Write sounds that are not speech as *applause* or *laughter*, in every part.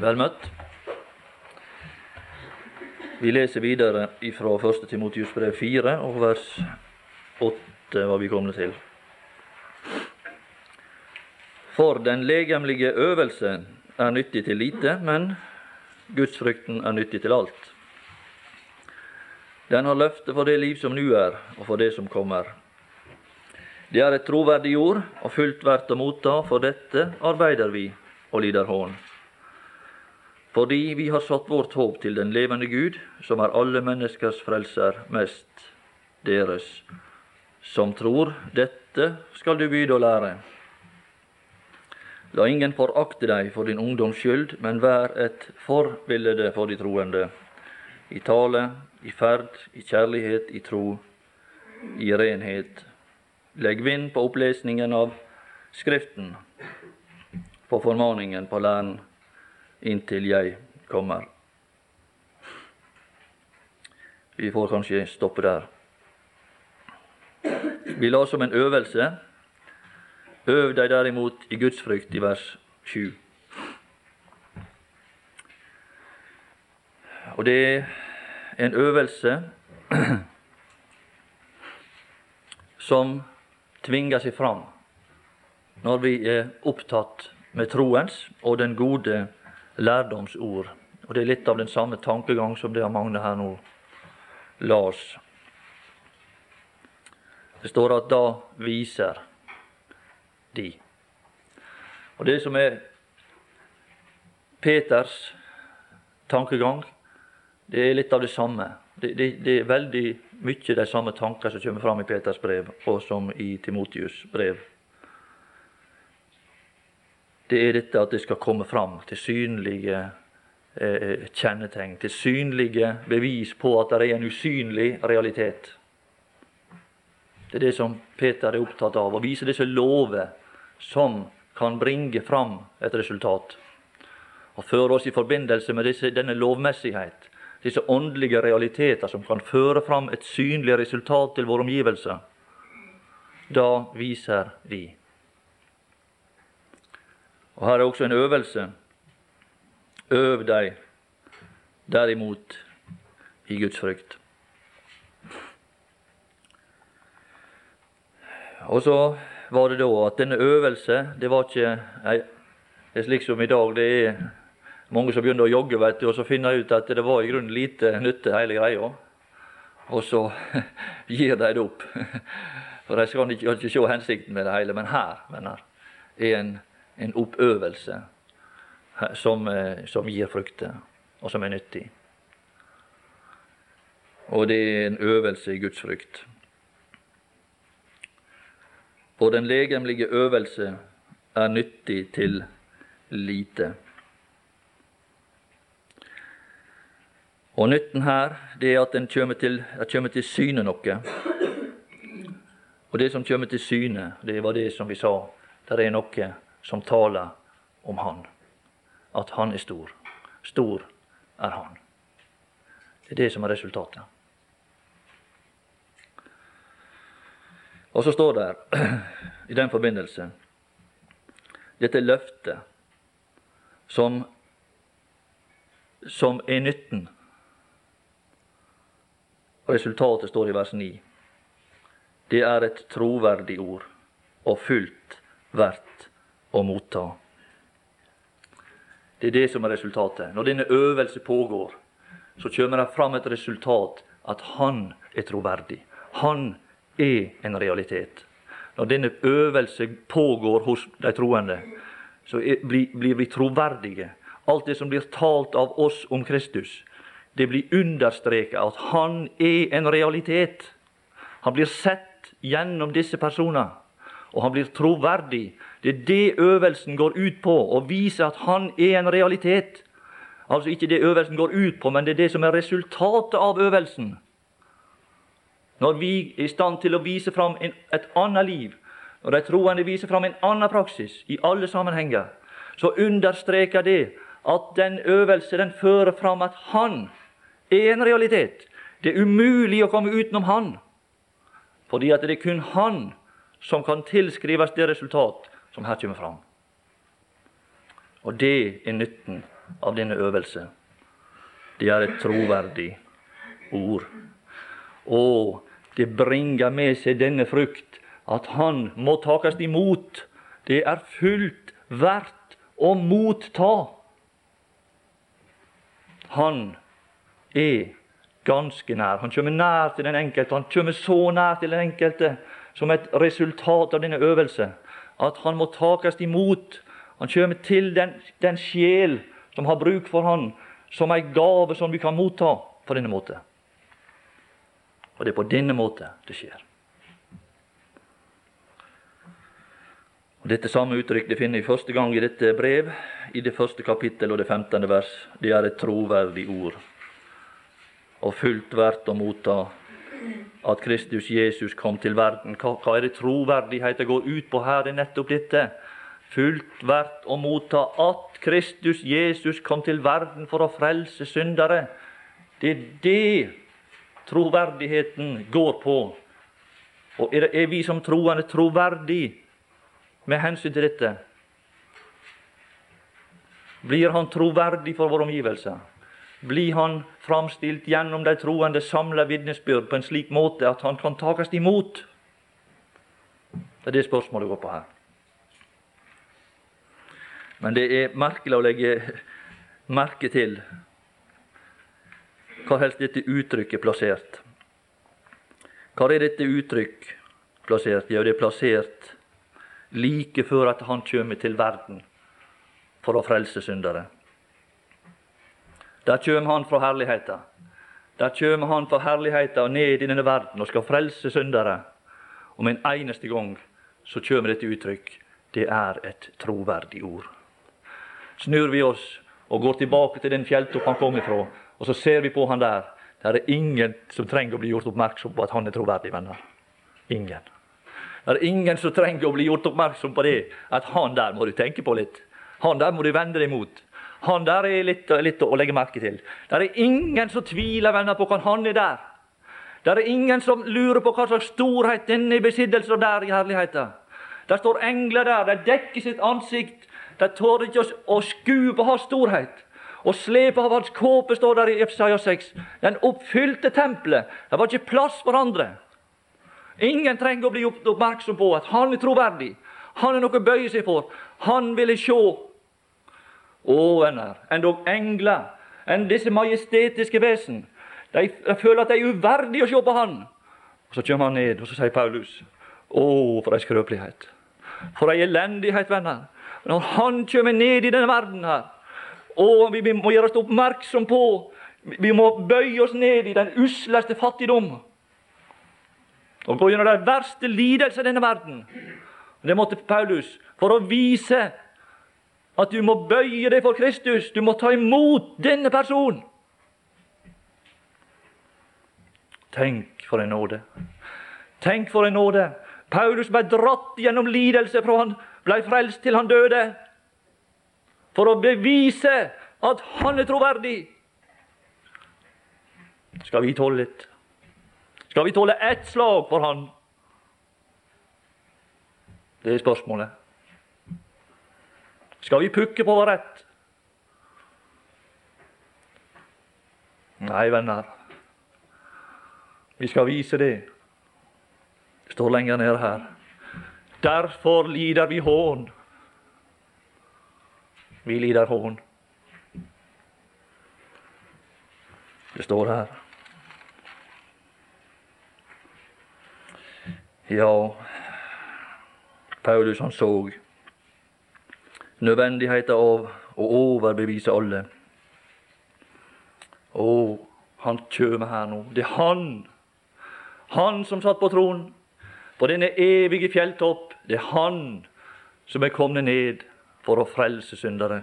Vel møtt. Vi leser videre fra 1. Timotius brev 4 og vers 8 var vi kommet til. For den legemlige øvelse er nyttig til lite, men gudsfrykten er nyttig til alt. Den har løfte for det liv som nå er, og for det som kommer. Det er et troverdig ord og fullt verdt å motta, for dette arbeider vi og lider hån. Fordi vi har satt vårt håp til den levende Gud, som er alle menneskers frelser, mest deres. Som tror, dette skal du byde å lære. La ingen forakte deg for din ungdoms skyld, men vær et forbilde for de troende. I tale, i ferd, i kjærlighet, i tro, i renhet Legg vind på opplesningen av Skriften, på formaningen på læren, inntil jeg kommer. Vi får kanskje stoppe der. Vi la som en øvelse Øv deg derimot i gudsfrykt i vers 7. Og det er en øvelse *clears throat* som tvinger seg fram når vi er opptatt med troens og den gode lærdomsord. Og Det er litt av den samme tankegang som det av Magne her nå la oss. Det står at da viser de. Og Det som er Peters tankegang, det er litt av det samme. Det, det, det er veldig mye de samme tanker som kommer fram i Peters brev, og som i Timotius brev. Det er dette at det skal komme fram til synlige eh, kjennetegn, til synlige bevis på at det er en usynlig realitet. Det er det som Peter er opptatt av, å vise disse lover som kan bringe fram et resultat. Og føre oss i forbindelse med disse, denne lovmessighet disse åndelige realiteter som kan føre fram et synlig resultat til våre omgivelser, da viser vi. Og Her er også en øvelse. Øv deg derimot i Guds frykt. Og så var det da at denne øvelse det var ikke det er slik som i dag. Det er mange som begynner å jogge, vet du, og så finner ut at det var i grunnen lite nytte, hele greia. Og så *laughs* gir de det opp. *laughs* For de skal ikke, ikke se hensikten med det hele. Men her venner, er en, en oppøvelse som, eh, som gir frukter, og som er nyttig. Og det er en øvelse i Guds frykt. Og den legemlige øvelse er nyttig til lite. Og nytten her det er at en kommer til, til syne noe. Og det som kommer til syne, det var det som vi sa. Det er noe som taler om Han. At Han er stor. Stor er Han. Det er det som er resultatet. Og så står det *clears throat* i den forbindelse dette løftet som, som er nytten Resultatet står i vers 9. Det er et troverdig ord og fullt verdt å motta. Det er det som er resultatet. Når denne øvelse pågår, så kommer det fram et resultat at han er troverdig. Han er en realitet. Når denne øvelse pågår hos de troende, så blir vi troverdige. Alt det som blir talt av oss om Kristus, det blir understreket at han er en realitet. Han blir sett gjennom disse personer, og han blir troverdig. Det er det øvelsen går ut på, å vise at han er en realitet. Altså ikke det øvelsen går ut på, men det er det som er resultatet av øvelsen. Når vi er i stand til å vise fram en, et annet liv, når de troende viser fram en annen praksis i alle sammenhenger, så understreker det at den øvelse den fører fram at Han er en realitet. Det er umulig å komme utenom Han, fordi at det er kun Han som kan tilskrives det resultat som her kommer fram. Og det er nytten av denne øvelse, det er et troverdig ord. Og det bringer med seg denne frukt, at han må takast imot. Det er fullt verdt å motta. Han er ganske nær. Han kommer nær til den enkelte. Han kommer så nær til den enkelte som et resultat av denne øvelse at han må takast imot. Han kommer til den, den sjel som har bruk for han, som ei gave som vi kan motta på denne måten. Og det er på denne måten det skjer. Og Dette samme uttrykk det finner vi første gang i dette brev, i det første kapittel og det 15. vers. Det er et troverdig ord, og fullt verdt å motta at Kristus Jesus kom til verden. Hva, er det troverdigheten går ut på her? Er nettopp dette. Fullt verdt å motta at Kristus Jesus kom til verden for å frelse syndere. Det er det troverdigheten går på. Og er, er vi som troende troverdige med hensyn til dette? Blir han troverdig for våre omgivelser? Blir han framstilt gjennom de troende samla vitnesbyrd på en slik måte at han kan takast imot? Det er det spørsmålet går på her. Men det er merkelig å legge merke til hva helst dette uttrykket er plassert. Hva er dette uttrykk plassert? Jo, det er plassert like før at han kommer til verden for å frelse syndere. Der kjem han fra herligheten. Der kjem han fra herligheten og ned i denne verden og skal frelse syndere. Med en eneste gang så kjem dette uttrykk. Det er et troverdig ord. Snur vi oss og går tilbake til den fjelltopp han kom ifra, og så ser vi på han der. Der er ingen som trenger å bli gjort oppmerksom på at han er troverdig, venner. Ingen. Det er ingen som trenger å bli gjort oppmerksom på det, at han der må du tenke på litt. Han der må du vende deg mot. Han der er litt, litt å legge merke til. Det er ingen som tviler venner på hvem han er der. Det er ingen som lurer på hva slags storhet denne besittelse der i herligheten. Der står engler der, de dekker sitt ansikt. De tør ikke å, skue på hans storhet. Og slepet av hans kåpe står der i Epsaia 6. Den oppfylte tempelet. Det var ikke plass for andre. Ingen trenger å bli oppmerksom på at han er troverdig. Han er noe å bøye seg for. Han ville se å, venner, endog engler, enn disse majestetiske vesen. De, føler at de er uverdige å se på Han. Og Så kommer han ned, og så sier Paulus Å, for ei skrøpelighet. For ei elendighet, venner. Når Han kommer ned i denne verden her, og vi må gjøre oss oppmerksom på Vi må bøye oss ned i den usleste fattigdom. Og gå gjennom de verste lidelser i denne verden. Det måtte Paulus for å vise at du må bøye deg for Kristus. Du må ta imot denne personen. Tenk for en nåde. Tenk for en nåde. Paulus ble dratt gjennom lidelse fra han ble frelst til han døde. For å bevise at han er troverdig. Skal vi tåle litt? Skal vi tåle ett slag for han? Det er spørsmålet. Skal vi pukke på vår rett? Nei, venner. Vi skal vise det. Det står lenger nede her. Derfor lider vi hån. Vi lider hån. Det står her. Ja, Paulus han så nødvendigheten av å overbevise alle. Å, han kjem her nå. Det er han. Han som satt på tronen, på denne evige fjelltopp. Det er han som er kommet ned for å frelse syndere.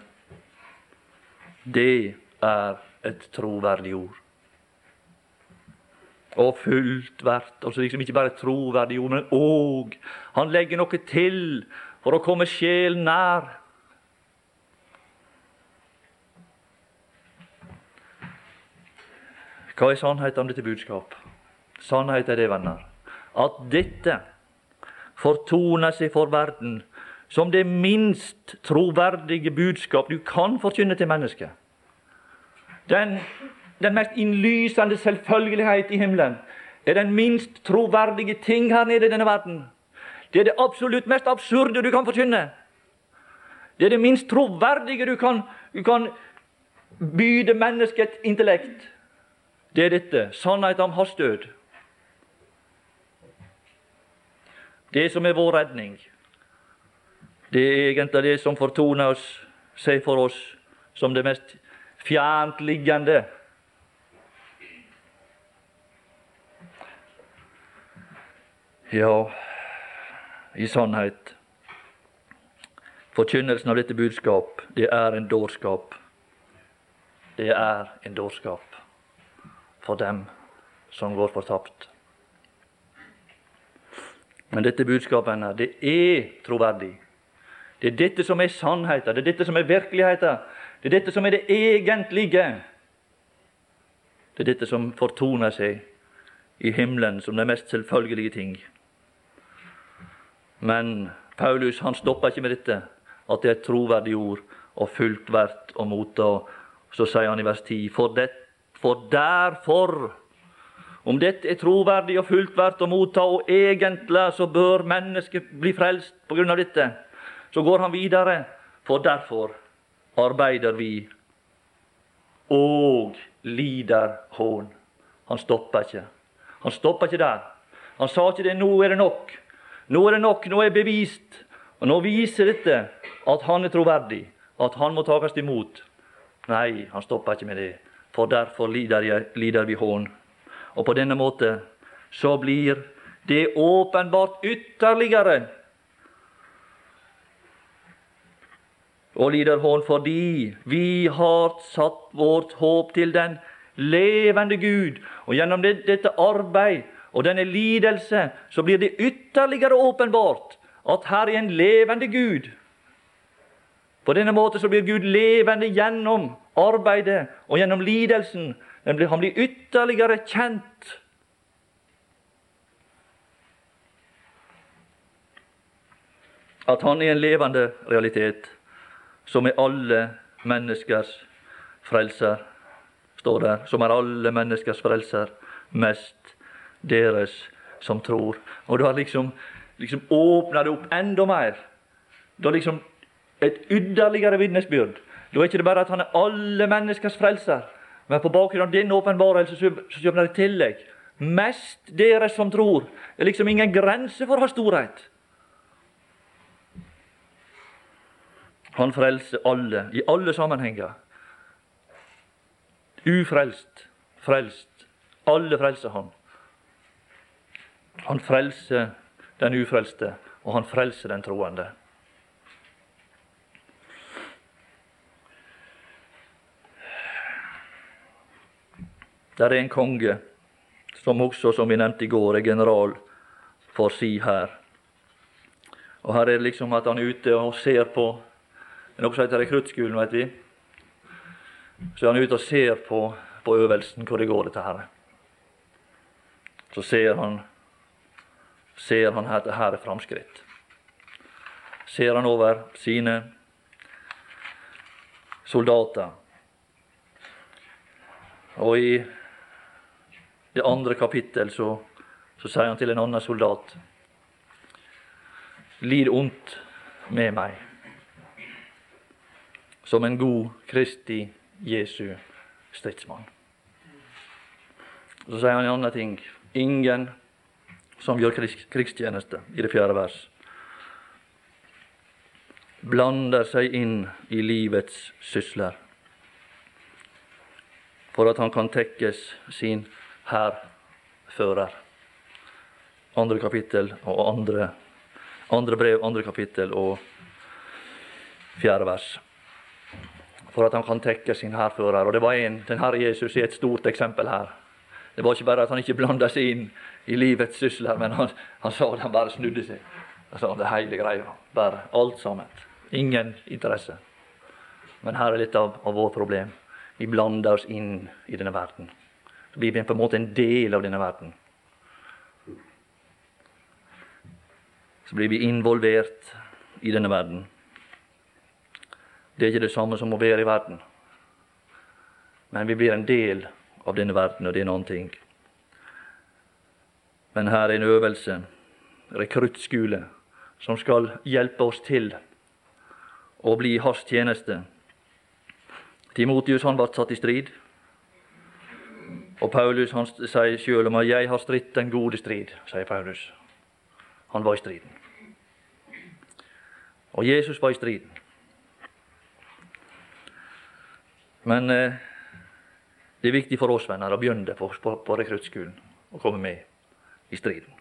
Det er et troverdig ord. Og fullt verdt. Altså liksom ikke bare troverdig ord, men òg Han legger noe til for å komme sjelen nær. Hva er sannheten om dette budskap? Sannheten er det, venner, at dette fortoner seg for verden som det minst troverdige budskap du kan forkynne til mennesket. den, den mest innlysende selvfølgelighet i himmelen, er den minst troverdige ting her nede i denne verden. Det er det absolutt mest absurde du kan forkynne. Det er det minst troverdige du kan, du kan byde mennesket intellekt. Det er dette sannhet om hans død. Det som er vår redning, det er egentlig det som fortoner oss, seg for oss som det mest fjerntliggende. Ja, i sannhet Forkynnelsen av dette budskap, det er en dårskap. Det er en dårskap for dem som går fortapt. Men dette budskapet det er troverdig. Det er dette som er sannheten, det er dette som er virkeligheten. Det er dette som er det egentlige. Det er dette som fortoner seg i himmelen som de mest selvfølgelige ting. Men Paulus han stopper ikke med dette, at det er et troverdig ord og fullt verdt å motta. Så sier han i vers 10.: For, det, for derfor om dette er troverdig og fullt verdt å motta, og egentlig så bør mennesket bli frelst på grunn av dette, så går han videre. For derfor arbeider vi og lider hån. Han stopper ikke. Han stopper ikke der. Han sa ikke det 'nå er det nok'. Nå er det nok, nå er bevist. Og Nå viser dette at han er troverdig, at han må takes imot. Nei, han stopper ikke med det. For derfor lider, jeg, lider vi hån. Og på denne måte så blir det åpenbart ytterligere og lider hån fordi vi har satt vårt håp til den levende Gud. Og gjennom det, dette arbeid og denne lidelse så blir det ytterligere åpenbart at her er en levende Gud. På denne måten så blir Gud levende gjennom arbeidet og gjennom lidelsen han blir ytterligere kjent. At han er en levende realitet, som er alle menneskers frelser, står der. Som er alle menneskers frelser, mest deres som tror. Og du har liksom, liksom åpna det opp enda mer. Da liksom et ytterligere vitnesbyrd. Da er ikke det bare at han er alle menneskers frelser, men på bakgrunn av din åpenbarelse så kommer det i tillegg mest dere som tror. Det er liksom ingen grense for hans storhet. Han frelser alle, i alle sammenhenger. Ufrelst, frelst. Alle frelser han. Han frelser den ufrelste, og han frelser den troende. Der er en konge som også, som vi nevnte i går, er general for si her. Og her er det liksom at han er ute og ser på Det er noe heter rekruttskolen, vet vi. Så er han ute og ser på, på øvelsen, hvor det går, dette her. Så ser han ser han at her er framskritt. Ser han over sine soldater. Og i det andre kapittel så, så sier han til en annen soldat Lid ondt med meg, som en god Kristi Jesu stridsmann. Så sier han en annen ting. Ingen som gjør krigstjeneste, i det fjerde vers, blander seg inn i livets sysler, for at han kan tekkes sin hærfører. Andre kapittel og andre, andre brev, andre kapittel og fjerde vers. For at han kan tekke sin hærfører. Og det var en, den Herre Jesus er et stort eksempel her. Det var ikke bare at han ikke blanda seg inn i livets sysler, men han, han sa at han bare snudde seg. Han sa det hele greia. Bare alt sammen. Ingen interesse. Men her er litt av, av vårt problem. Vi blander oss inn i denne verden. Så blir vi på en måte en del av denne verden. Så blir vi involvert i denne verden. Det er ikke det samme som å være i verden. men vi blir en del av denne verden, og det er en annen ting. Men her er en øvelse, rekruttskole, som skal hjelpe oss til å bli i hans tjeneste. Timotius han ble satt i strid. Og Paulus han sier sjøl om at 'jeg har stridt den gode strid', sier Paulus. Han var i striden. Og Jesus var i striden. Men eh, det er viktig for oss venner å begynne på, på, på rekruttskolen og komme med i striden.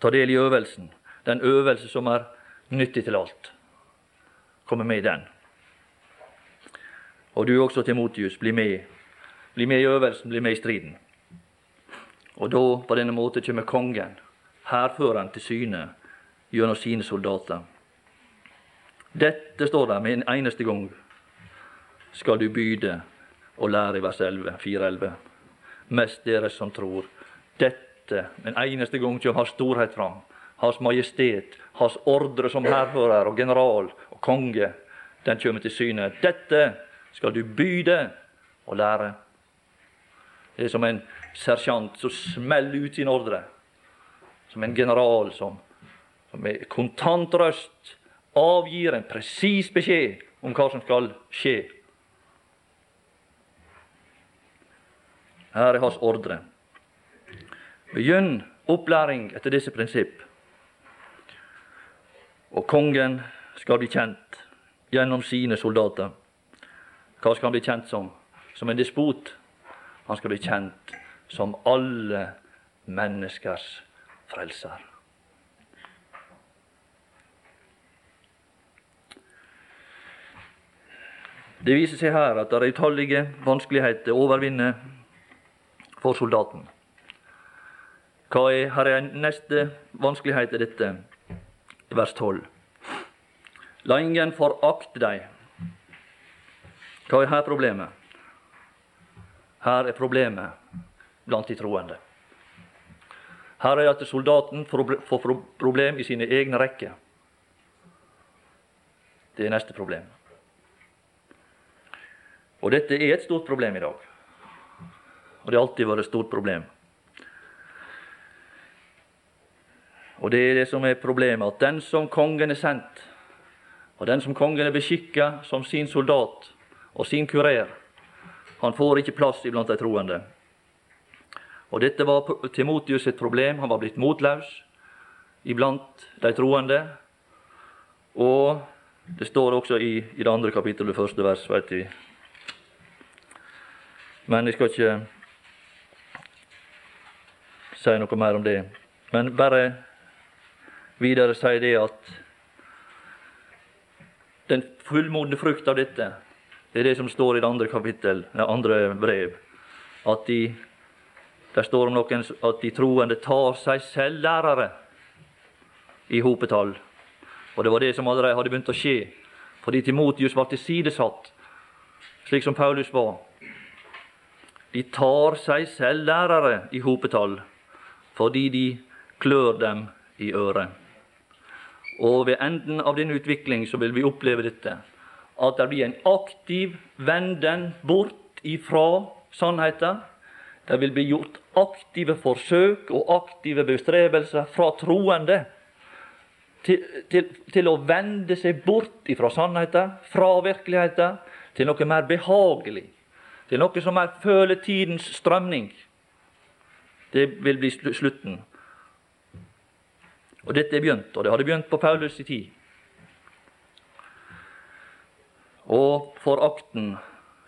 Ta del i øvelsen, den øvelse som er nyttig til alt. Komme med i den. Og du også, Timotius, bli med. Bli med i øvelsen, bli med i striden. Og da, på denne måten, kommer kongen, hærføreren, til syne gjennom sine soldater. Dette står der med en eneste gang skal du byde og lære i vers 11, 4.11. Mest dere som tror. Dette, en eneste gang kommer Hans storhet fram. Hans majestet, Hans ordre som hærfører og general og konge, den kommer til syne. Dette skal du byde og lære. Er som en sersjant som smeller ut sin ordre. Som en general som, som med kontant røst avgir en presis beskjed om hva som skal skje. Her er hans ordre. Begynn opplæring etter disse prinsipp. Og kongen skal bli kjent gjennom sine soldater. Hva skal han bli kjent som? Som en despot. Han skal bli kjent som alle menneskers frelser. Det viser seg her at det er utallige vanskeligheter å overvinne for soldaten. Hva er, her er neste vanskelighet i dette, vers 12. La ingen forakte deg. Hva er her problemet? Her er problemet blant de troende. Her er at soldaten får problem i sine egne rekker. Det er neste problem. Og dette er et stort problem i dag. Og det har alltid vært et stort problem. Og det er det som er problemet, at den som kongen er sendt, og den som kongen er beskikka som sin soldat og sin kurer, han får ikke plass iblant de troende. Og dette var Timotius et problem. Han var blitt motløs iblant de troende. Og det står også i, i det andre kapittelet, første vers, vet vi. Men jeg skal ikke si noe mer om det. Men bare videre si det at den fullmodne frukt av dette, det er det som står i det andre kapittel, det andre brev. At de, der står om noen at de troende tar seg selv lærere i hopetall. Og det var det som allerede hadde begynt å skje, fordi Timotius var tilsidesatt, slik som Paulus var. De tar seg selv lærere i hopetall fordi de klør dem i øret. Og ved enden av denne utvikling så vil vi oppleve dette, at det blir en aktiv venden bort ifra sannheten. Det vil bli gjort aktive forsøk og aktive bestrebelser fra troende til, til, til å vende seg bort ifra sannheten, fra virkeligheten, til noe mer behagelig, til noe som er føletidens strømning. Det vil bli slutten. Og dette er begynt, og det hadde begynt på Paulus' tid. Og forakten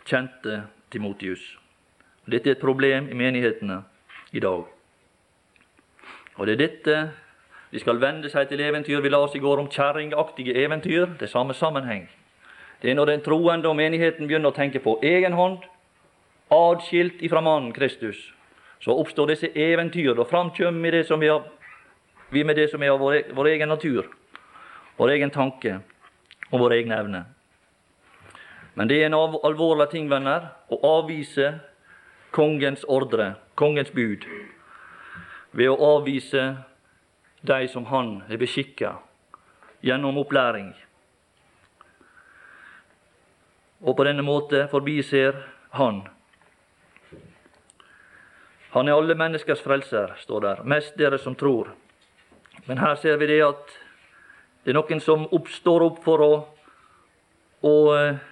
kjente Timotius. Dette er et problem i menighetene i dag. Og det er dette de skal vende seg til eventyr. Vi la oss i går om kjerringaktige eventyr. Det er samme sammenheng. Det er når den troende og menigheten begynner å tenke på egen hånd, adskilt ifra mannen Kristus, så oppstår disse eventyr. Da framkommer vi, med det som er av vår, e-, vår, egen natur, vår egen tanke og våre egne evner. Men det er en alvorlig ting, venner, å avvise kongens ordre, kongens bud, ved å avvise de som han er beskikka gjennom opplæring. og på denne måte forbiser Han. Han er alle menneskers frelser, står der. Mest dere som tror. Men her ser vi det at det er noen som oppstår opp for å, å eh,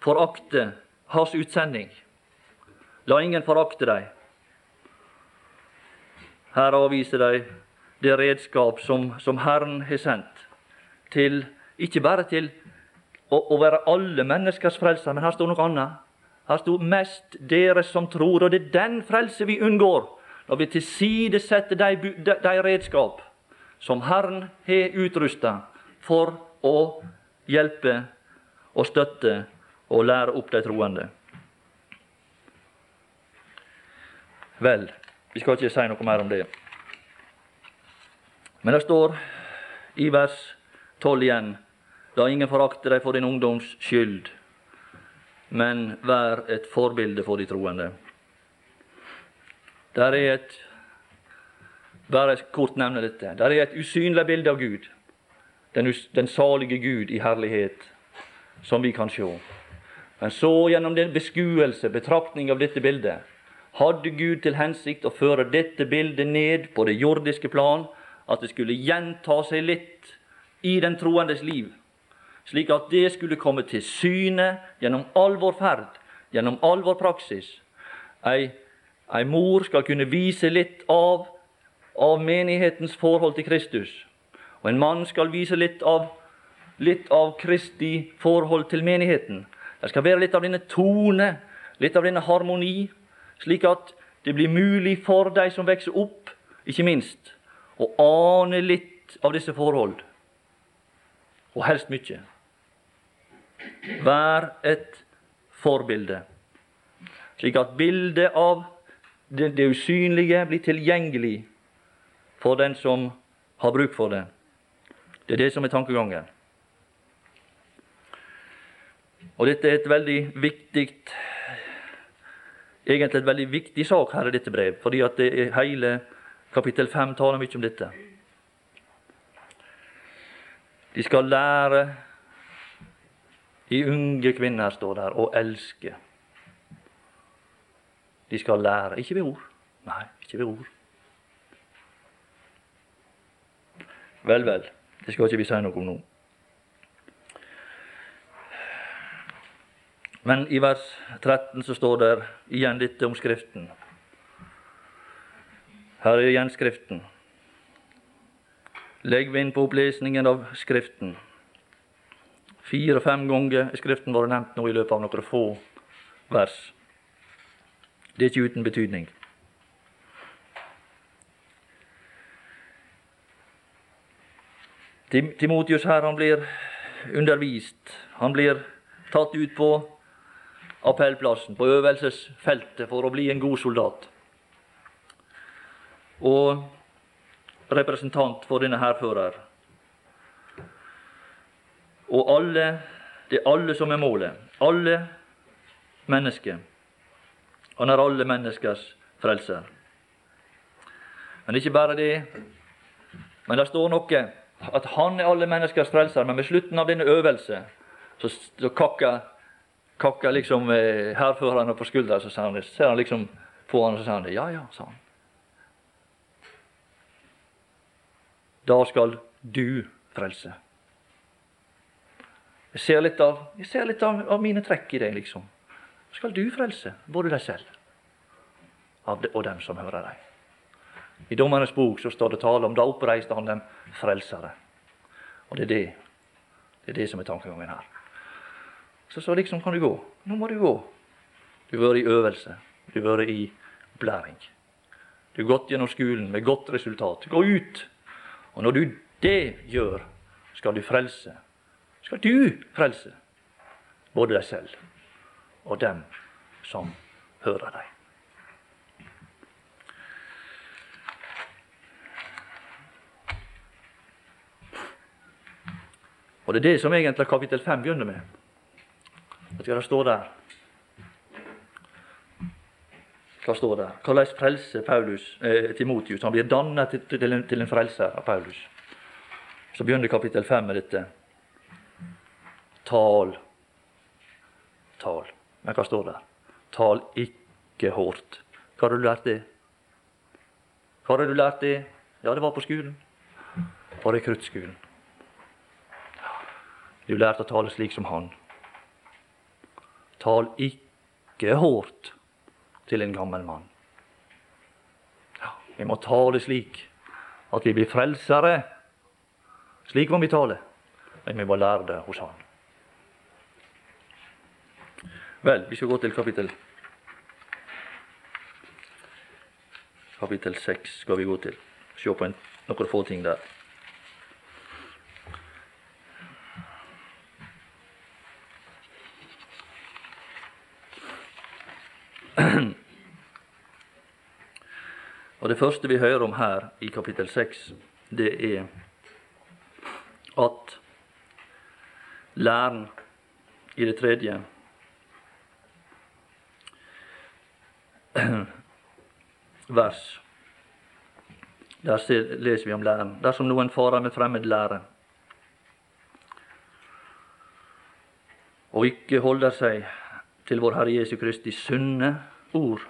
forakte hans utsending. La ingen forakte deg. Her avviser de det redskap som, som Herren har sendt, til, ikke bare til å, å være alle menneskers frelser, men her står noe annet. Her sto 'mest dere som tror', og det er den frelse vi unngår når vi tilsidesetter de, de, de redskap som Herren har utrusta for å hjelpe og støtte og lære opp de troende. Vel, vi skal ikke si noe mer om det. Men det står i vers 12 igjen da ingen forakter deg for din ungdoms skyld, men vær et forbilde for de troende. Der er et Bare kort nevne dette. Der er et usynlig bilde av Gud, den, den salige Gud i herlighet, som vi kan se. Men så, gjennom den beskuelse, betraktning av dette bildet, hadde Gud til hensikt å føre dette bildet ned på det jordiske plan, at det skulle gjenta seg litt i den troendes liv, slik at det skulle komme til syne gjennom all vår ferd, gjennom all vår praksis. Ei, ei mor skal kunne vise litt av, av menighetens forhold til Kristus, og en mann skal vise litt av, litt av Kristi forhold til menigheten. Det skal være litt av denne tone, litt av denne harmoni, slik at det blir mulig for de som vokser opp, ikke minst, å ane litt av disse forhold, og helst mye. Vær et forbilde, slik at bildet av det, det usynlige blir tilgjengelig for den som har bruk for det. Det er det som er tankegangen. Og dette er et veldig viktig egentlig et veldig viktig sak her i dette brev, fordi at det er hele kapittel 5 taler mye om dette. De skal lære de unge kvinner, står der, å elske. De skal lære. Ikke ved ord. Nei, ikke ved ord. Vel, vel. Det skal ikke vi si noe om nå. Men i vers 13 så står det igjen litt om Skriften. Her er igjen Skriften. Legg vind på opplesningen av Skriften. Fire-fem ganger er Skriften vært nevnt nå i løpet av noen få vers. Det er ikke uten betydning. Timotius her han blir undervist. Han blir tatt ut på appellplassen, på øvelsesfeltet, for å bli en god soldat. Og representant for denne hærfører. Og alle, det er alle som er målet. Alle mennesker. Han er alle menneskers frelser. Men ikke bare det. Men det står noe at han er alle menneskers frelser. Men ved slutten av denne øvelse så, så kakker kakka liksom eh, hærføreren på skuldra, så sa han, ser han liksom på han sa han ja, ja, sa han. Da skal du frelse. Jeg ser litt av, ser litt av, av mine trekk i deg, liksom. Skal du frelse både deg selv det, og dem som hører deg. I Dommernes bok så står det tale om da oppreiste han dem frelsere. Og det er det, det er det som er tankegangen her. Så så liksom kan du gå. Nå må du gå. Du har vært i øvelse. Du har vært i opplæring. Du har gått gjennom skolen med godt resultat. Gå ut! Og når du det gjør, skal du frelse. Skal du frelse både deg selv og dem som hører deg. Og det er det som egentlig kapittel 5 begynner med. Vet du det står der? Hva står der? Hvordan frelse Paulus, eh, Timotius? Han blir dannet til, til, en, til en frelser av Paulus. Så begynner kapittel 5 med dette. Tal tal. Men hva står der? Tal ikke hårdt. Hva har du lært det? Hva har du lært det? Ja, det var på skolen. På rekruttskolen. Du lærte å tale slik som han. Tal ikke hårdt til en gammel mann. Ja, vi må tale slik at vi blir frelsere. Slik må vi tale, men vi må lære det hos Han. Vel, vi skal gå til kapittel Kapittel seks skal vi gå til. Se på en, noen få ting der. Og Det første vi hører om her i kapittel 6, det er at læren i det tredje vers Der leser vi om læren. Dersom noen farer med fremmed lære og ikke holder seg til vår Herre Jesu Kristi sunne ord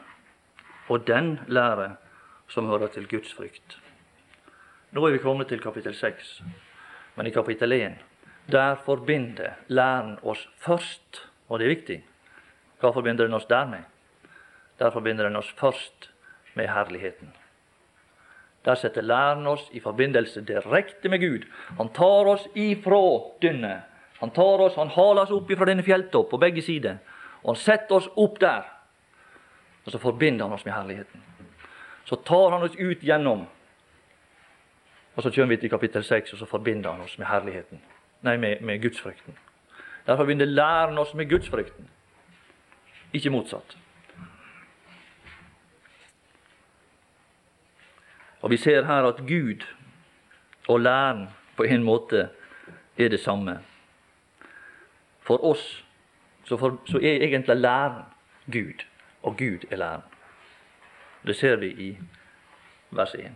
og den lære som hører til Guds frykt. Nå er vi kommet til kapittel 6, men i kapittel 1 der forbinder læren oss først, og det er viktig. Hva forbinder den oss der med? Der forbinder den oss først med herligheten. Der setter læren oss i forbindelse direkte med Gud. Han tar oss ifra dynnet. Han tar oss, han haler oss opp ifra denne fjelltopp på begge sider, og han setter oss opp der. Og så forbinder han oss med herligheten så tar han oss ut gjennom. Og så kommer vi til kapittel 6, og så forbinder han oss med herligheten. Nei, med, med gudsfrykten. Der forbinder læren oss med gudsfrykten, ikke motsatt. Og vi ser her at Gud og læren på en måte er det samme. For oss så, for, så er egentlig læren Gud, og Gud er læren. Det ser vi i vers 1.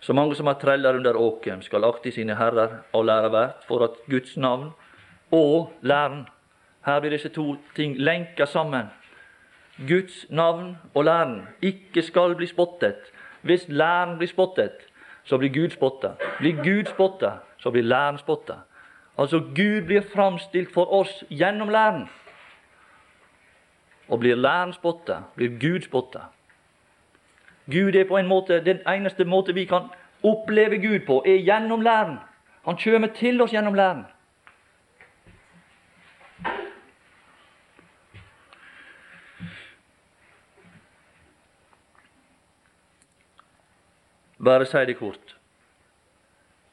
Så mange som har treller under åkeren, skal akte sine herrer og lære hvert, for at Guds navn og læren Her blir disse to ting lenka sammen. Guds navn og læren ikke skal bli spottet. Hvis læren blir spottet, så blir Gud spotta. Blir Gud spotta, så blir læren spotta. Altså Gud blir framstilt for oss gjennom læren. Og blir læren spotta, blir Gud spotta. Gud er på en måte, Den eneste måte vi kan oppleve Gud på, er gjennom læren. Han kommer til oss gjennom læren. Bare si det kort.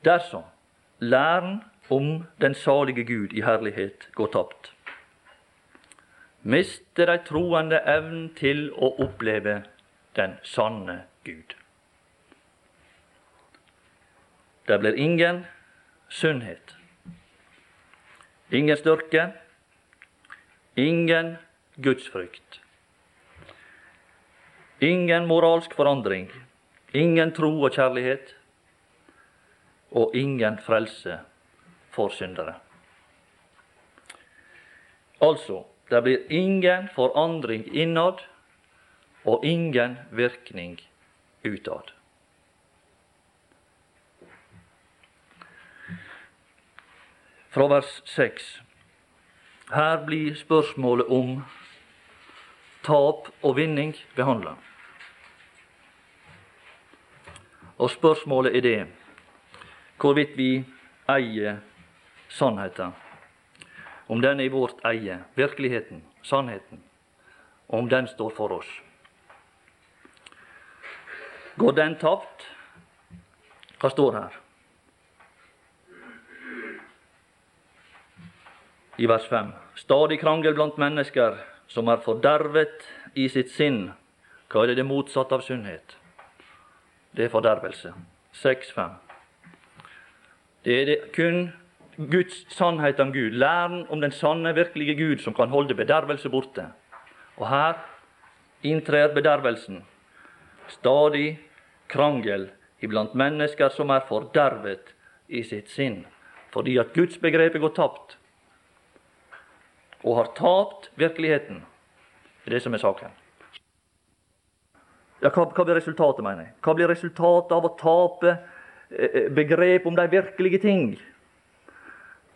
Dersom læren om den salige Gud i herlighet går tapt, mister de troende evnen til å oppleve den sanne Gud. Det blir ingen sunnhet, ingen styrke, ingen gudsfrykt. Ingen moralsk forandring, ingen tro og kjærlighet, og ingen frelse for syndere. Altså, det blir ingen forandring innad og ingen virkning utad. Fra vers 6. Her blir spørsmålet om tap og vinning behandla. Og spørsmålet er det hvorvidt vi eier sannheten. Om den er vårt eie, virkeligheten, sannheten. Om den står for oss. Går den tapt? Hva står her? I vers 5. Stadig krangel blant mennesker som er fordervet i sitt sinn. Hva er det det motsatte av sunnhet? Det er fordervelse. 6.5. Det er det kun Guds sannhet om Gud, læren om den sanne, virkelige Gud, som kan holde bedervelse borte. Og her inntrer bedervelsen. Stadig krangel iblant mennesker som er fordervet i sitt sinn, fordi at Guds begrep er gått tapt. og har tapt virkeligheten. Det er det som er saken. Ja, hva, hva, blir resultatet, mener jeg? Hva blir resultatet av å tape eh, begrep om de virkelige ting?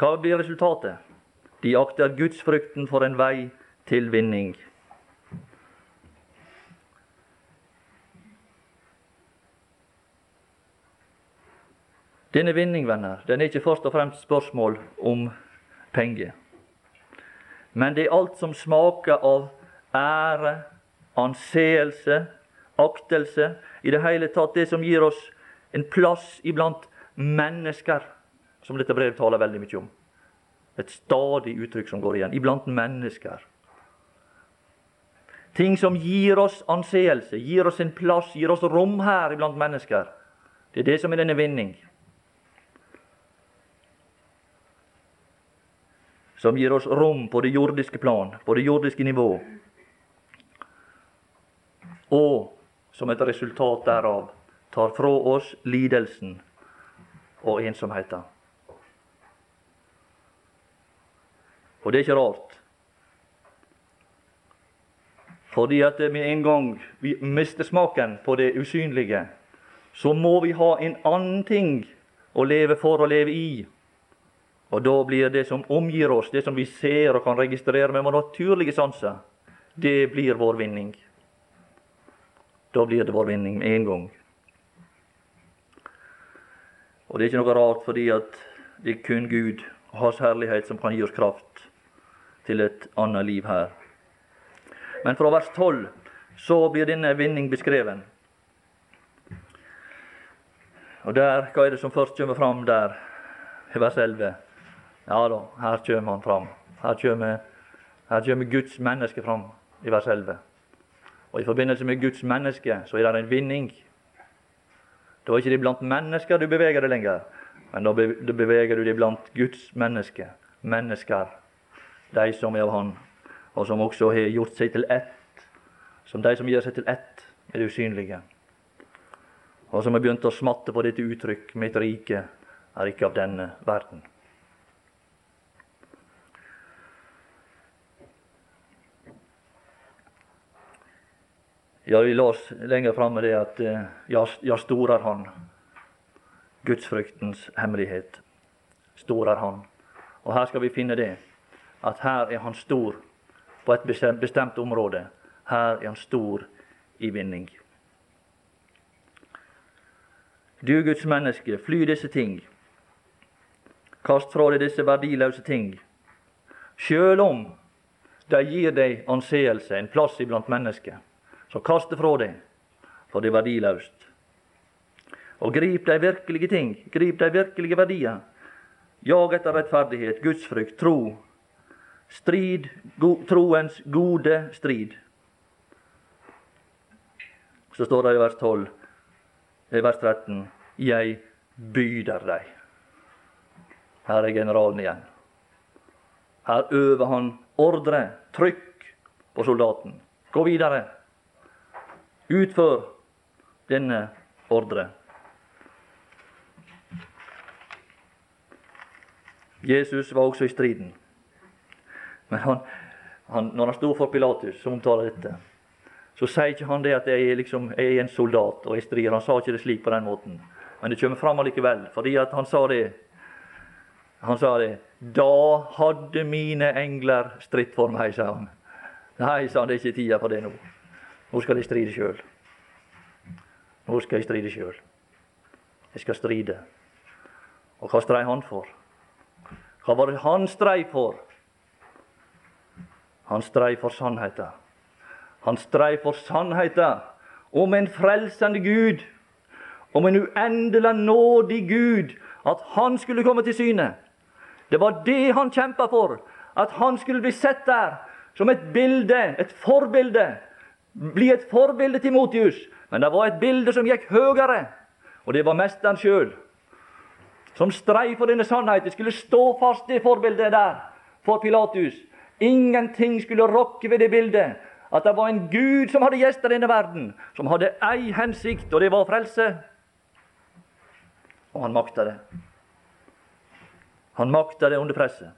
Hva blir resultatet? De akter gudsfrykten for en vei til vinning. Denne vinning, venner, den er ikke først og fremst spørsmål om penger. Men det er alt som smaker av ære, anseelse, aktelse. I det hele tatt det som gir oss en plass iblant mennesker, som dette brevet taler veldig mye om. Et stadig uttrykk som går igjen. Iblant mennesker. Ting som gir oss anseelse, gir oss en plass, gir oss rom her iblant mennesker. Det er det som er denne vinning. Som gir oss rom på det jordiske plan, på det jordiske nivå. Og som et resultat derav tar fra oss lidelsen og ensomheten. Og det er ikke rart. Fordi at med en gang vi mister smaken på det usynlige, så må vi ha en annen ting å leve for og leve i. Og da blir det som omgir oss, det som vi ser og kan registrere med våre naturlige sanser, det blir vår vinning. Da blir det vår vinning med en gang. Og det er ikke noe rart, fordi at det er kun Gud og Hans herlighet som kan gi oss kraft til et annet liv her. Men fra vers 12 så blir denne vinning beskreven. Og der, Hva er det som først kommer fram der, i vers 11? Ja da, her kommer han fram. Her kommer, her kommer Guds menneske fram i vers 11. Og I forbindelse med Guds menneske så er det en vinning. Da er ikke det blant mennesker du beveger deg lenger, men da beveger du deg blant Guds menneske. Mennesker, de som er av Han, og som også har gjort seg til ett. Som de som gjør seg til ett med det usynlige. Og som har begynt å smatte på dette uttrykk 'mitt rike er ikke av denne verden'. Ja, vi las lenger framme det at eh, ja, stor er Han. Gudsfryktens hemmelighet. Stor er Han. Og her skal vi finne det, at her er Han stor på et bestemt område. Her er Han stor i vinning. Du Guds menneske, fly disse ting. Kast fra deg disse verdiløse ting. Sjøl om de gir deg anseelse, en plass iblant mennesker så kast det fra deg, for det er verdiløst. Og grip de virkelige ting, grip de virkelige verdier. Jag etter rettferdighet, gudsfrykt, tro. Strid go, troens gode strid. Så står det i vers 12, i vers 13, jeg byder deg. Her er generalen igjen. Her øver han ordre, trykk på soldaten. Gå videre. Utfør denne ordre. Jesus var også i striden. Men han, han, når han sto for Pilatus, som omtaler dette, så sier ikke han det at jeg, liksom, jeg er en soldat og jeg strider. Han sa ikke det slik på den måten. Men det kommer fram allikevel, fordi han sa det. Han sa det. Da hadde mine engler stritt for meg, sa han. Nei, sa han, det er ikke tida for det nå. Nå skal de stride sjøl. Nå skal jeg stride sjøl. Jeg skal stride. Og hva strei han for? Hva var det han strei for? Han strei for sannheten. Han strei for sannheten om en frelsende Gud, om en uendelig nådig Gud, at han skulle komme til syne. Det var det han kjempa for, at han skulle bli sett der som et bilde, et forbilde bli et forbilde til Motius. Men det var et bilde som gikk høyere, og det var mesteren sjøl. Som strei for denne sannheten, skulle stå fast det forbildet der for Pilatus. Ingenting skulle rokke ved det bildet. At det var en Gud som hadde gjester i denne verden, som hadde ei hensikt, og det var frelse. Og han makta det. Han makta det under presset.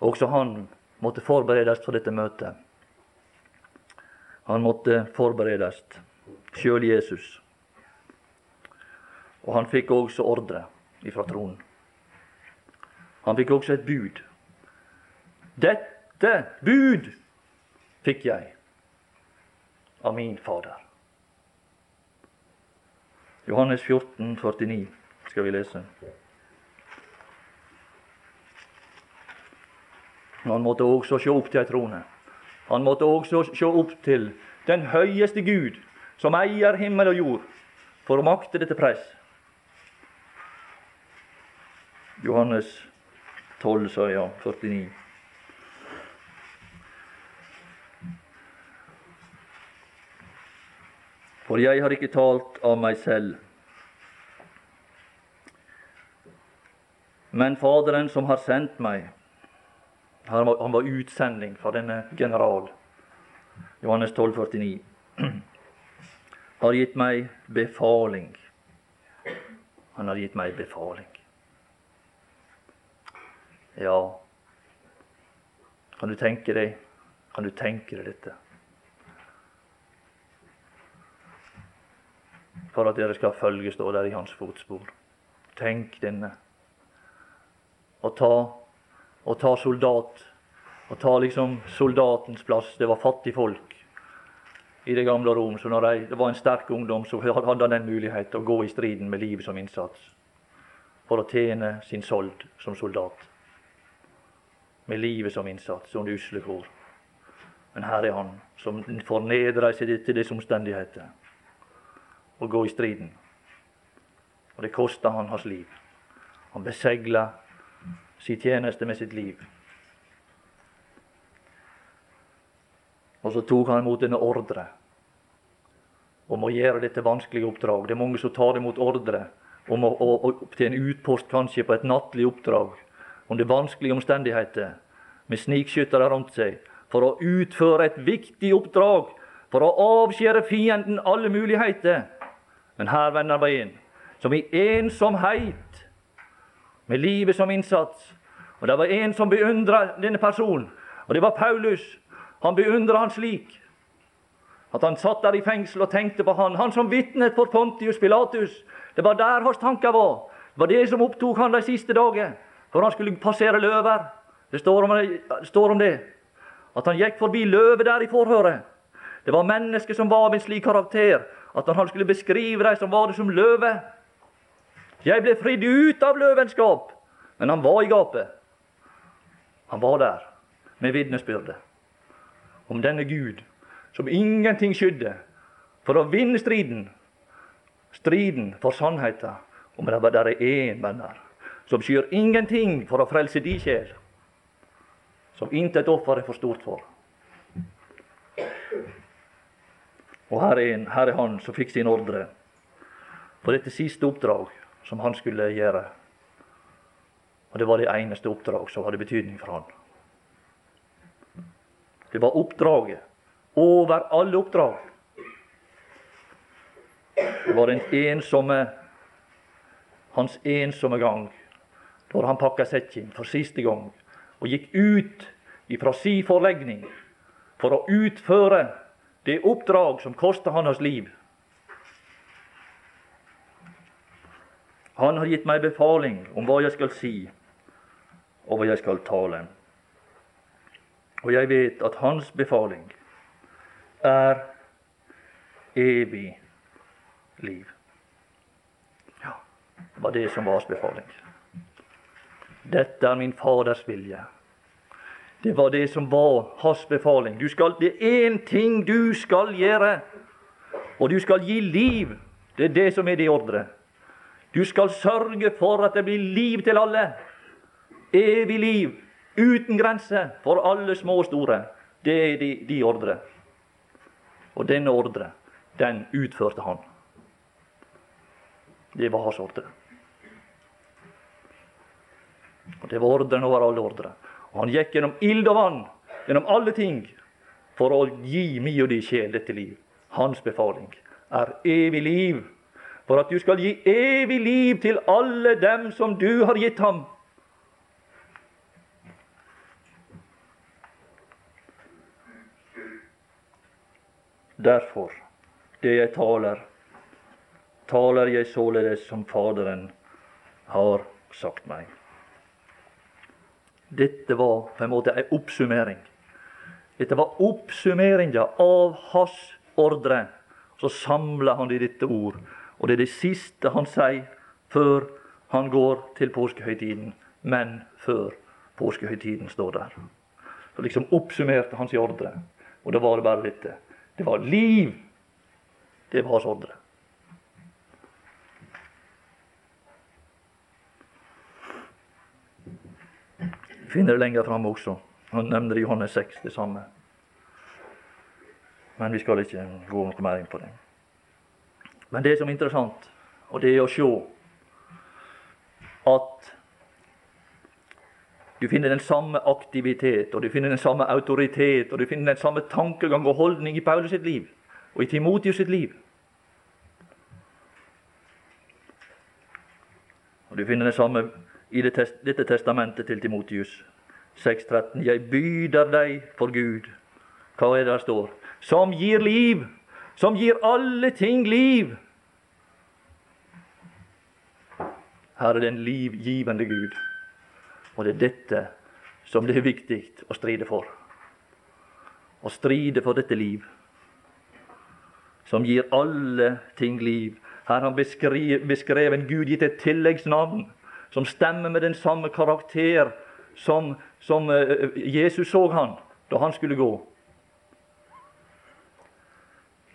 Også han måtte forberedes for dette møtet. Han måtte forberedes, sjøl Jesus. Og han fikk også ordre ifra tronen. Han fikk også et bud. Dette bud fikk jeg av min Fader. Johannes 14, 49 skal vi lese. Han måtte også se opp til ei trone. Han måtte også se opp til den høyeste Gud, som eier himmel og jord, for å makte dette press. Johannes 12, sa jeg, 49. For jeg har ikke talt av meg selv, men Faderen som har sendt meg. Han var, han var utsending fra denne general. Johannes 12, 49. *clears throat* Har gitt meg befaling. Han har gitt meg befaling. Ja, kan du tenke deg Kan du tenke deg dette? For at dere skal følge, stå der i hans fotspor. Tenk denne. Og ta, å ta soldat. Og ta liksom soldatens plass. Det var fattigfolk i det gamle Rom. Så når de, det var en sterk ungdom, så hadde han den mulighet å gå i striden med livet som innsats. For å tjene sin sold som soldat med livet som innsats under usle kår. Men her er han som fornedrer seg til disse omstendigheter og gå i striden. Og det kosta han hans liv. Han besegla sin tjeneste med sitt liv. Og så tok han imot denne ordre om å gjøre dette vanskelige oppdrag. Det er mange som tar imot ordre om å, å, å, til en utpost, kanskje på et nattlig oppdrag under vanskelige omstendigheter, med snikskyttere rundt seg, for å utføre et viktig oppdrag, for å avskjære fienden alle muligheter. Men her vender veien, som i ensomhet, med livet som innsats. Og det var en som beundra denne personen, og det var Paulus. Han beundra han slik at han satt der i fengsel og tenkte på han. Han som vitnet for Pontius Pilatus. Det var der hans tanker var. Det var det som opptok han de siste dager for han skulle passere løver. Det står, om, det står om det. At han gikk forbi løvet der i forhøret. Det var mennesker som var av en slik karakter at han skulle beskrive dem, som var det som løve. Jeg ble fridd ut av løvenskap, men han var i gapet. Han var der med vitnesbyrdet om denne Gud som ingenting skydde for å vinne striden. Striden for sannheten om det er én venner som skyr ingenting for å frelse di sjel, som intet offer er for stort for. Og her er, en, her er han som fikk sin ordre på dette siste oppdrag som han skulle gjøre. Og det var det eneste oppdrag som hadde betydning for han. Det var oppdraget over alle oppdrag. Det var den ensomme, hans ensomme gang da han pakka sekken for siste gang og gikk ut ifra si forlegning for å utføre det oppdrag som kosta hans liv. Han har gitt meg befaling om hva jeg skal si, og hva jeg skal tale. Og jeg vet at hans befaling er evig liv. Ja, det var det som var hans befaling. Dette er min Faders vilje. Det var det som var hans befaling. Du skal, det er én ting du skal gjøre, og du skal gi liv. Det er det som er det ordre. Du skal sørge for at det blir liv til alle. Evig liv, uten grense, for alle små og store. Det er de, de ordre. Og denne ordre, den utførte han. Det var hans ordre. Og Det var ordren over alle ordre. Og han gikk gjennom ild og vann, gjennom alle ting, for å gi mi og di sjel dette liv. Hans befaling er evig liv, for at du skal gi evig liv til alle dem som du har gitt ham. Derfor, det jeg taler, taler jeg således som Faderen har sagt meg. Dette var på en måte ei oppsummering. Dette var oppsummeringa av hans ordre. Så samla han i dette ord og det er det siste han sier før han går til påskehøytiden. Men før påskehøytiden står der. Så liksom oppsummerte hans ordre. Og da var det bare dette. Det var liv. Det var hans ordre. Finner det lenger fram også. Han nevner i Johannes 6 det samme. Men vi skal ikke gå noe mer inn på det. Men det som er interessant, og det er å se at du finner den samme aktivitet, og du finner den samme autoritet, og du finner den samme tankegang og holdning i Paulus sitt liv og i Timotius sitt liv. Og Du finner det samme i dette testamentet til Timotius 6,13. Jeg byder deg for Gud. Hva er det der står? Som gir liv. Som gir alle ting liv. Her er det en livgivende Gud. Og det er dette som det er viktig å stride for. Å stride for dette liv, som gir alle ting liv. Her har han beskrevet en Gud gitt et tilleggsnavn som stemmer med den samme karakter som, som uh, Jesus så han da han skulle gå.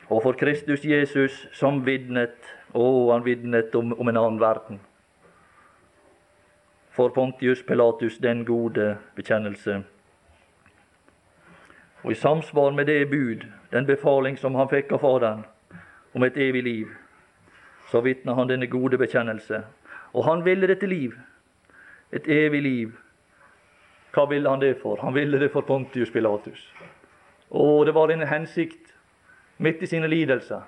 Og for Kristus Jesus som vitnet, Å, han vitnet om, om en annen verden for Pontius Pilatus den gode bekjennelse. Og i samsvar med det bud, den befaling som han fikk av Faderen om et evig liv, så vitna han denne gode bekjennelse. Og han ville dette liv, et evig liv. Hva ville han det for? Han ville det for Pontius Pilatus. Og det var en hensikt midt i sine lidelser,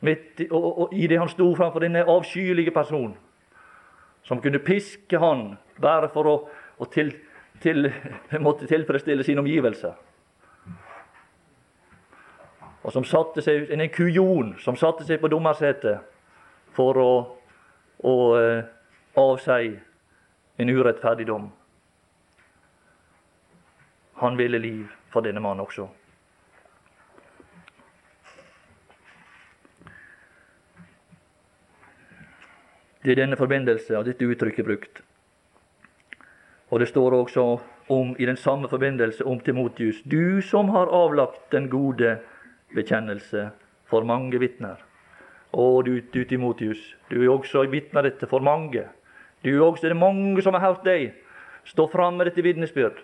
midt i, og, og, og i det han sto framfor denne avskyelige personen som kunne piske han bare for å, å til, til, *laughs* måtte tilfredsstille sine omgivelser. Og som satte seg en kujon som satte seg på dommersetet for å, å uh, avsi en urettferdig dom. Han ville liv for denne mannen også. Det er denne forbindelse av dette uttrykket brukt. Og det står også om, i den samme forbindelse om Timotius du som har avlagt den gode bekjennelse for mange vitner. Å, du, du Timotius, du er også vitne dette for mange. Du er også, det er mange som har hørt deg stå fram med dette vitnesbyrd.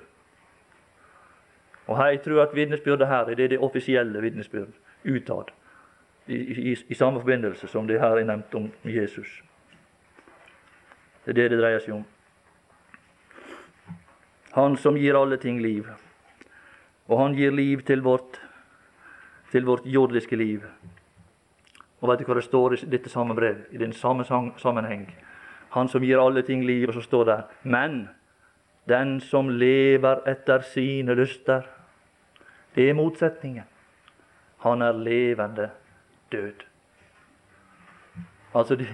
Og jeg tror at vitnesbyrdet her er det, det offisielle vitnesbyrd utad. I, i, I, samme forbindelse som det her er nevnt om Jesus. Det er det det dreier seg om. Han som gir alle ting liv. Og han gir liv til vårt, til vårt jordiske liv. Og vet du hva det står i dette samme brev, i den samme sammenheng? Han som gir alle ting liv, og så står det Men den som lever etter sine lyster Det er motsetningen. Han er levende død. Altså, det,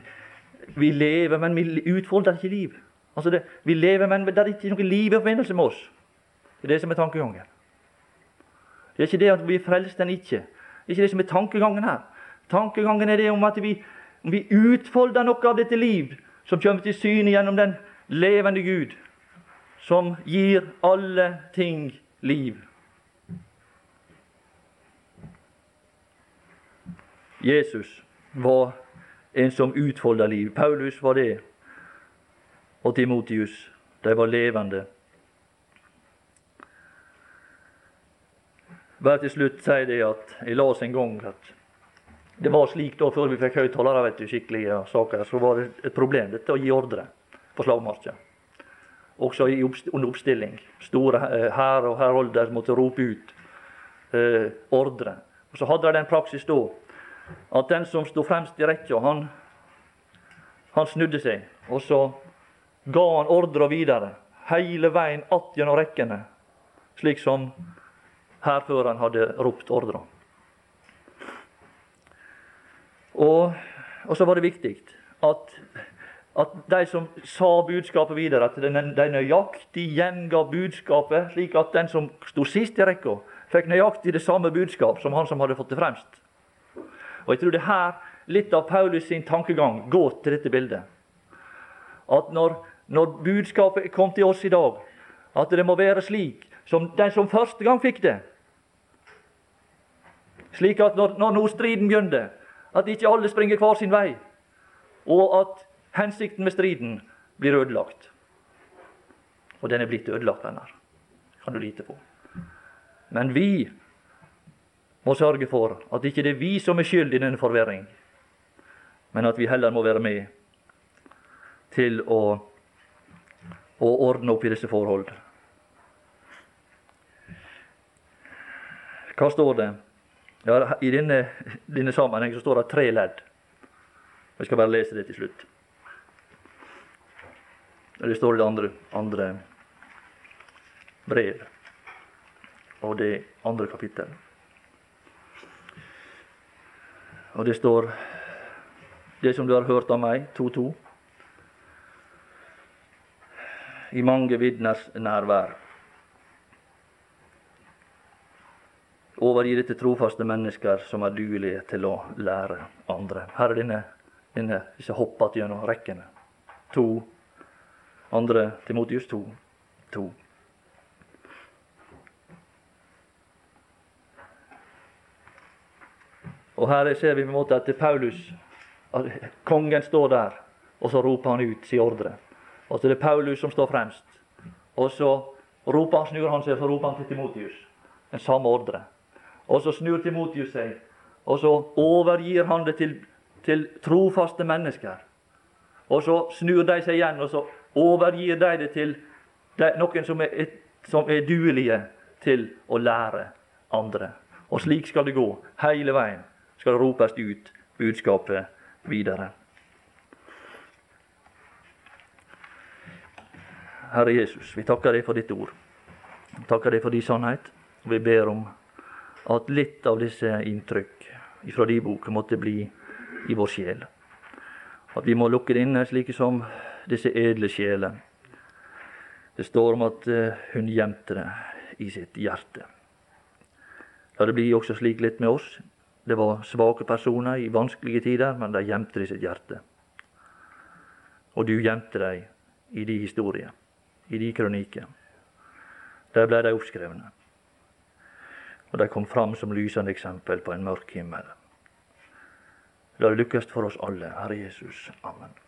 vi lever, men vi utfolder ikke liv. Altså det, Vi lever, men det er ikke noe liv i forbindelse med oss. Det er det som er tankegangen. Det er ikke det at vi er frelst enn ikke. Det er ikke det som er tankegangen her. Tankegangen er det om at vi, om vi utfolder noe av dette liv som kommer til syne gjennom den levende Gud, som gir alle ting liv. Jesus var en som utfolda liv. Paulus var det, og Timotius. De var levende. Bare til slutt si det at jeg las en gang at det var slik da før vi fikk høyttalere, skikkelige saker, så var det et problem dette å gi ordre på slagmarka. Også under oppstilling. Store hær og herolder måtte rope ut eh, ordre. Og Så hadde de en praksis da at den som sto fremst i rekka, han, han snudde seg, og så ga han ordre videre, hele veien att gjennom rekkene, slik som hærføreren hadde ropt ordre. Og, og så var det viktig at, at de som sa budskapet videre, at de nøyaktig gjenga budskapet, slik at den som sto sist i rekka, fikk nøyaktig det samme budskap som han som hadde fått det fremst. Og Jeg tror det er her litt av Paulus sin tankegang går til dette bildet. At når, når budskapet kom til oss i dag, at det må være slik som den som første gang fikk det. Slik at når, når nordstriden striden begynte, at ikke alle springer hver sin vei, og at hensikten med striden blir ødelagt. Og den er blitt ødelagt, venner. Kan du lite på. Men vi må sørge for at ikke det er vi som er skyld i denne forvirring, men at vi heller må være med til å, å ordne opp i disse forhold. Hva står det? Ja, I denne, denne sammenheng så står det tre ledd. Jeg skal bare lese det til slutt. Det står i det andre, andre brev, og det andre kapittel. Og det står det som du har hørt av meg, 2.2. I mange vitners nærvær. Overgi det til trofaste mennesker som er duelige til å lære andre. Her er denne, denne disse hoppet gjennom rekkene. To. Andre Timotius to. To. Og her ser vi på en måte at Paulus at Kongen står der, og så roper han ut sin ordre. Og så er det Paulus som står fremst. Og så roper han, snur han seg, og så roper han til Timotius den samme ordre. Og så snur Timotius seg, og så overgir han det til, til trofaste mennesker. Og så snur de seg igjen, og så overgir de det til de, noen som er, som er duelige til å lære andre. Og slik skal det gå hele veien. Skal ropes ut budskapet videre. Herre Jesus, vi takker deg for ditt ord. Vi takker deg for din sannhet. Vi ber om at litt av disse inntrykk fra din bok måtte bli i vår sjel. At vi må lukke det inne, slike som disse edle sjeler. Det står om at uh, hun gjemte det i sitt hjerte. La det bli også slik litt med oss. Det var svake personer i vanskelige tider, men de gjemte det i sitt hjerte. Og du gjemte dem i de historier, i de kronikker. Der ble de oppskrevne og de kom fram som lysende eksempel på en mørk himmel. La det lykkes for oss alle, Herre Jesus. Amen.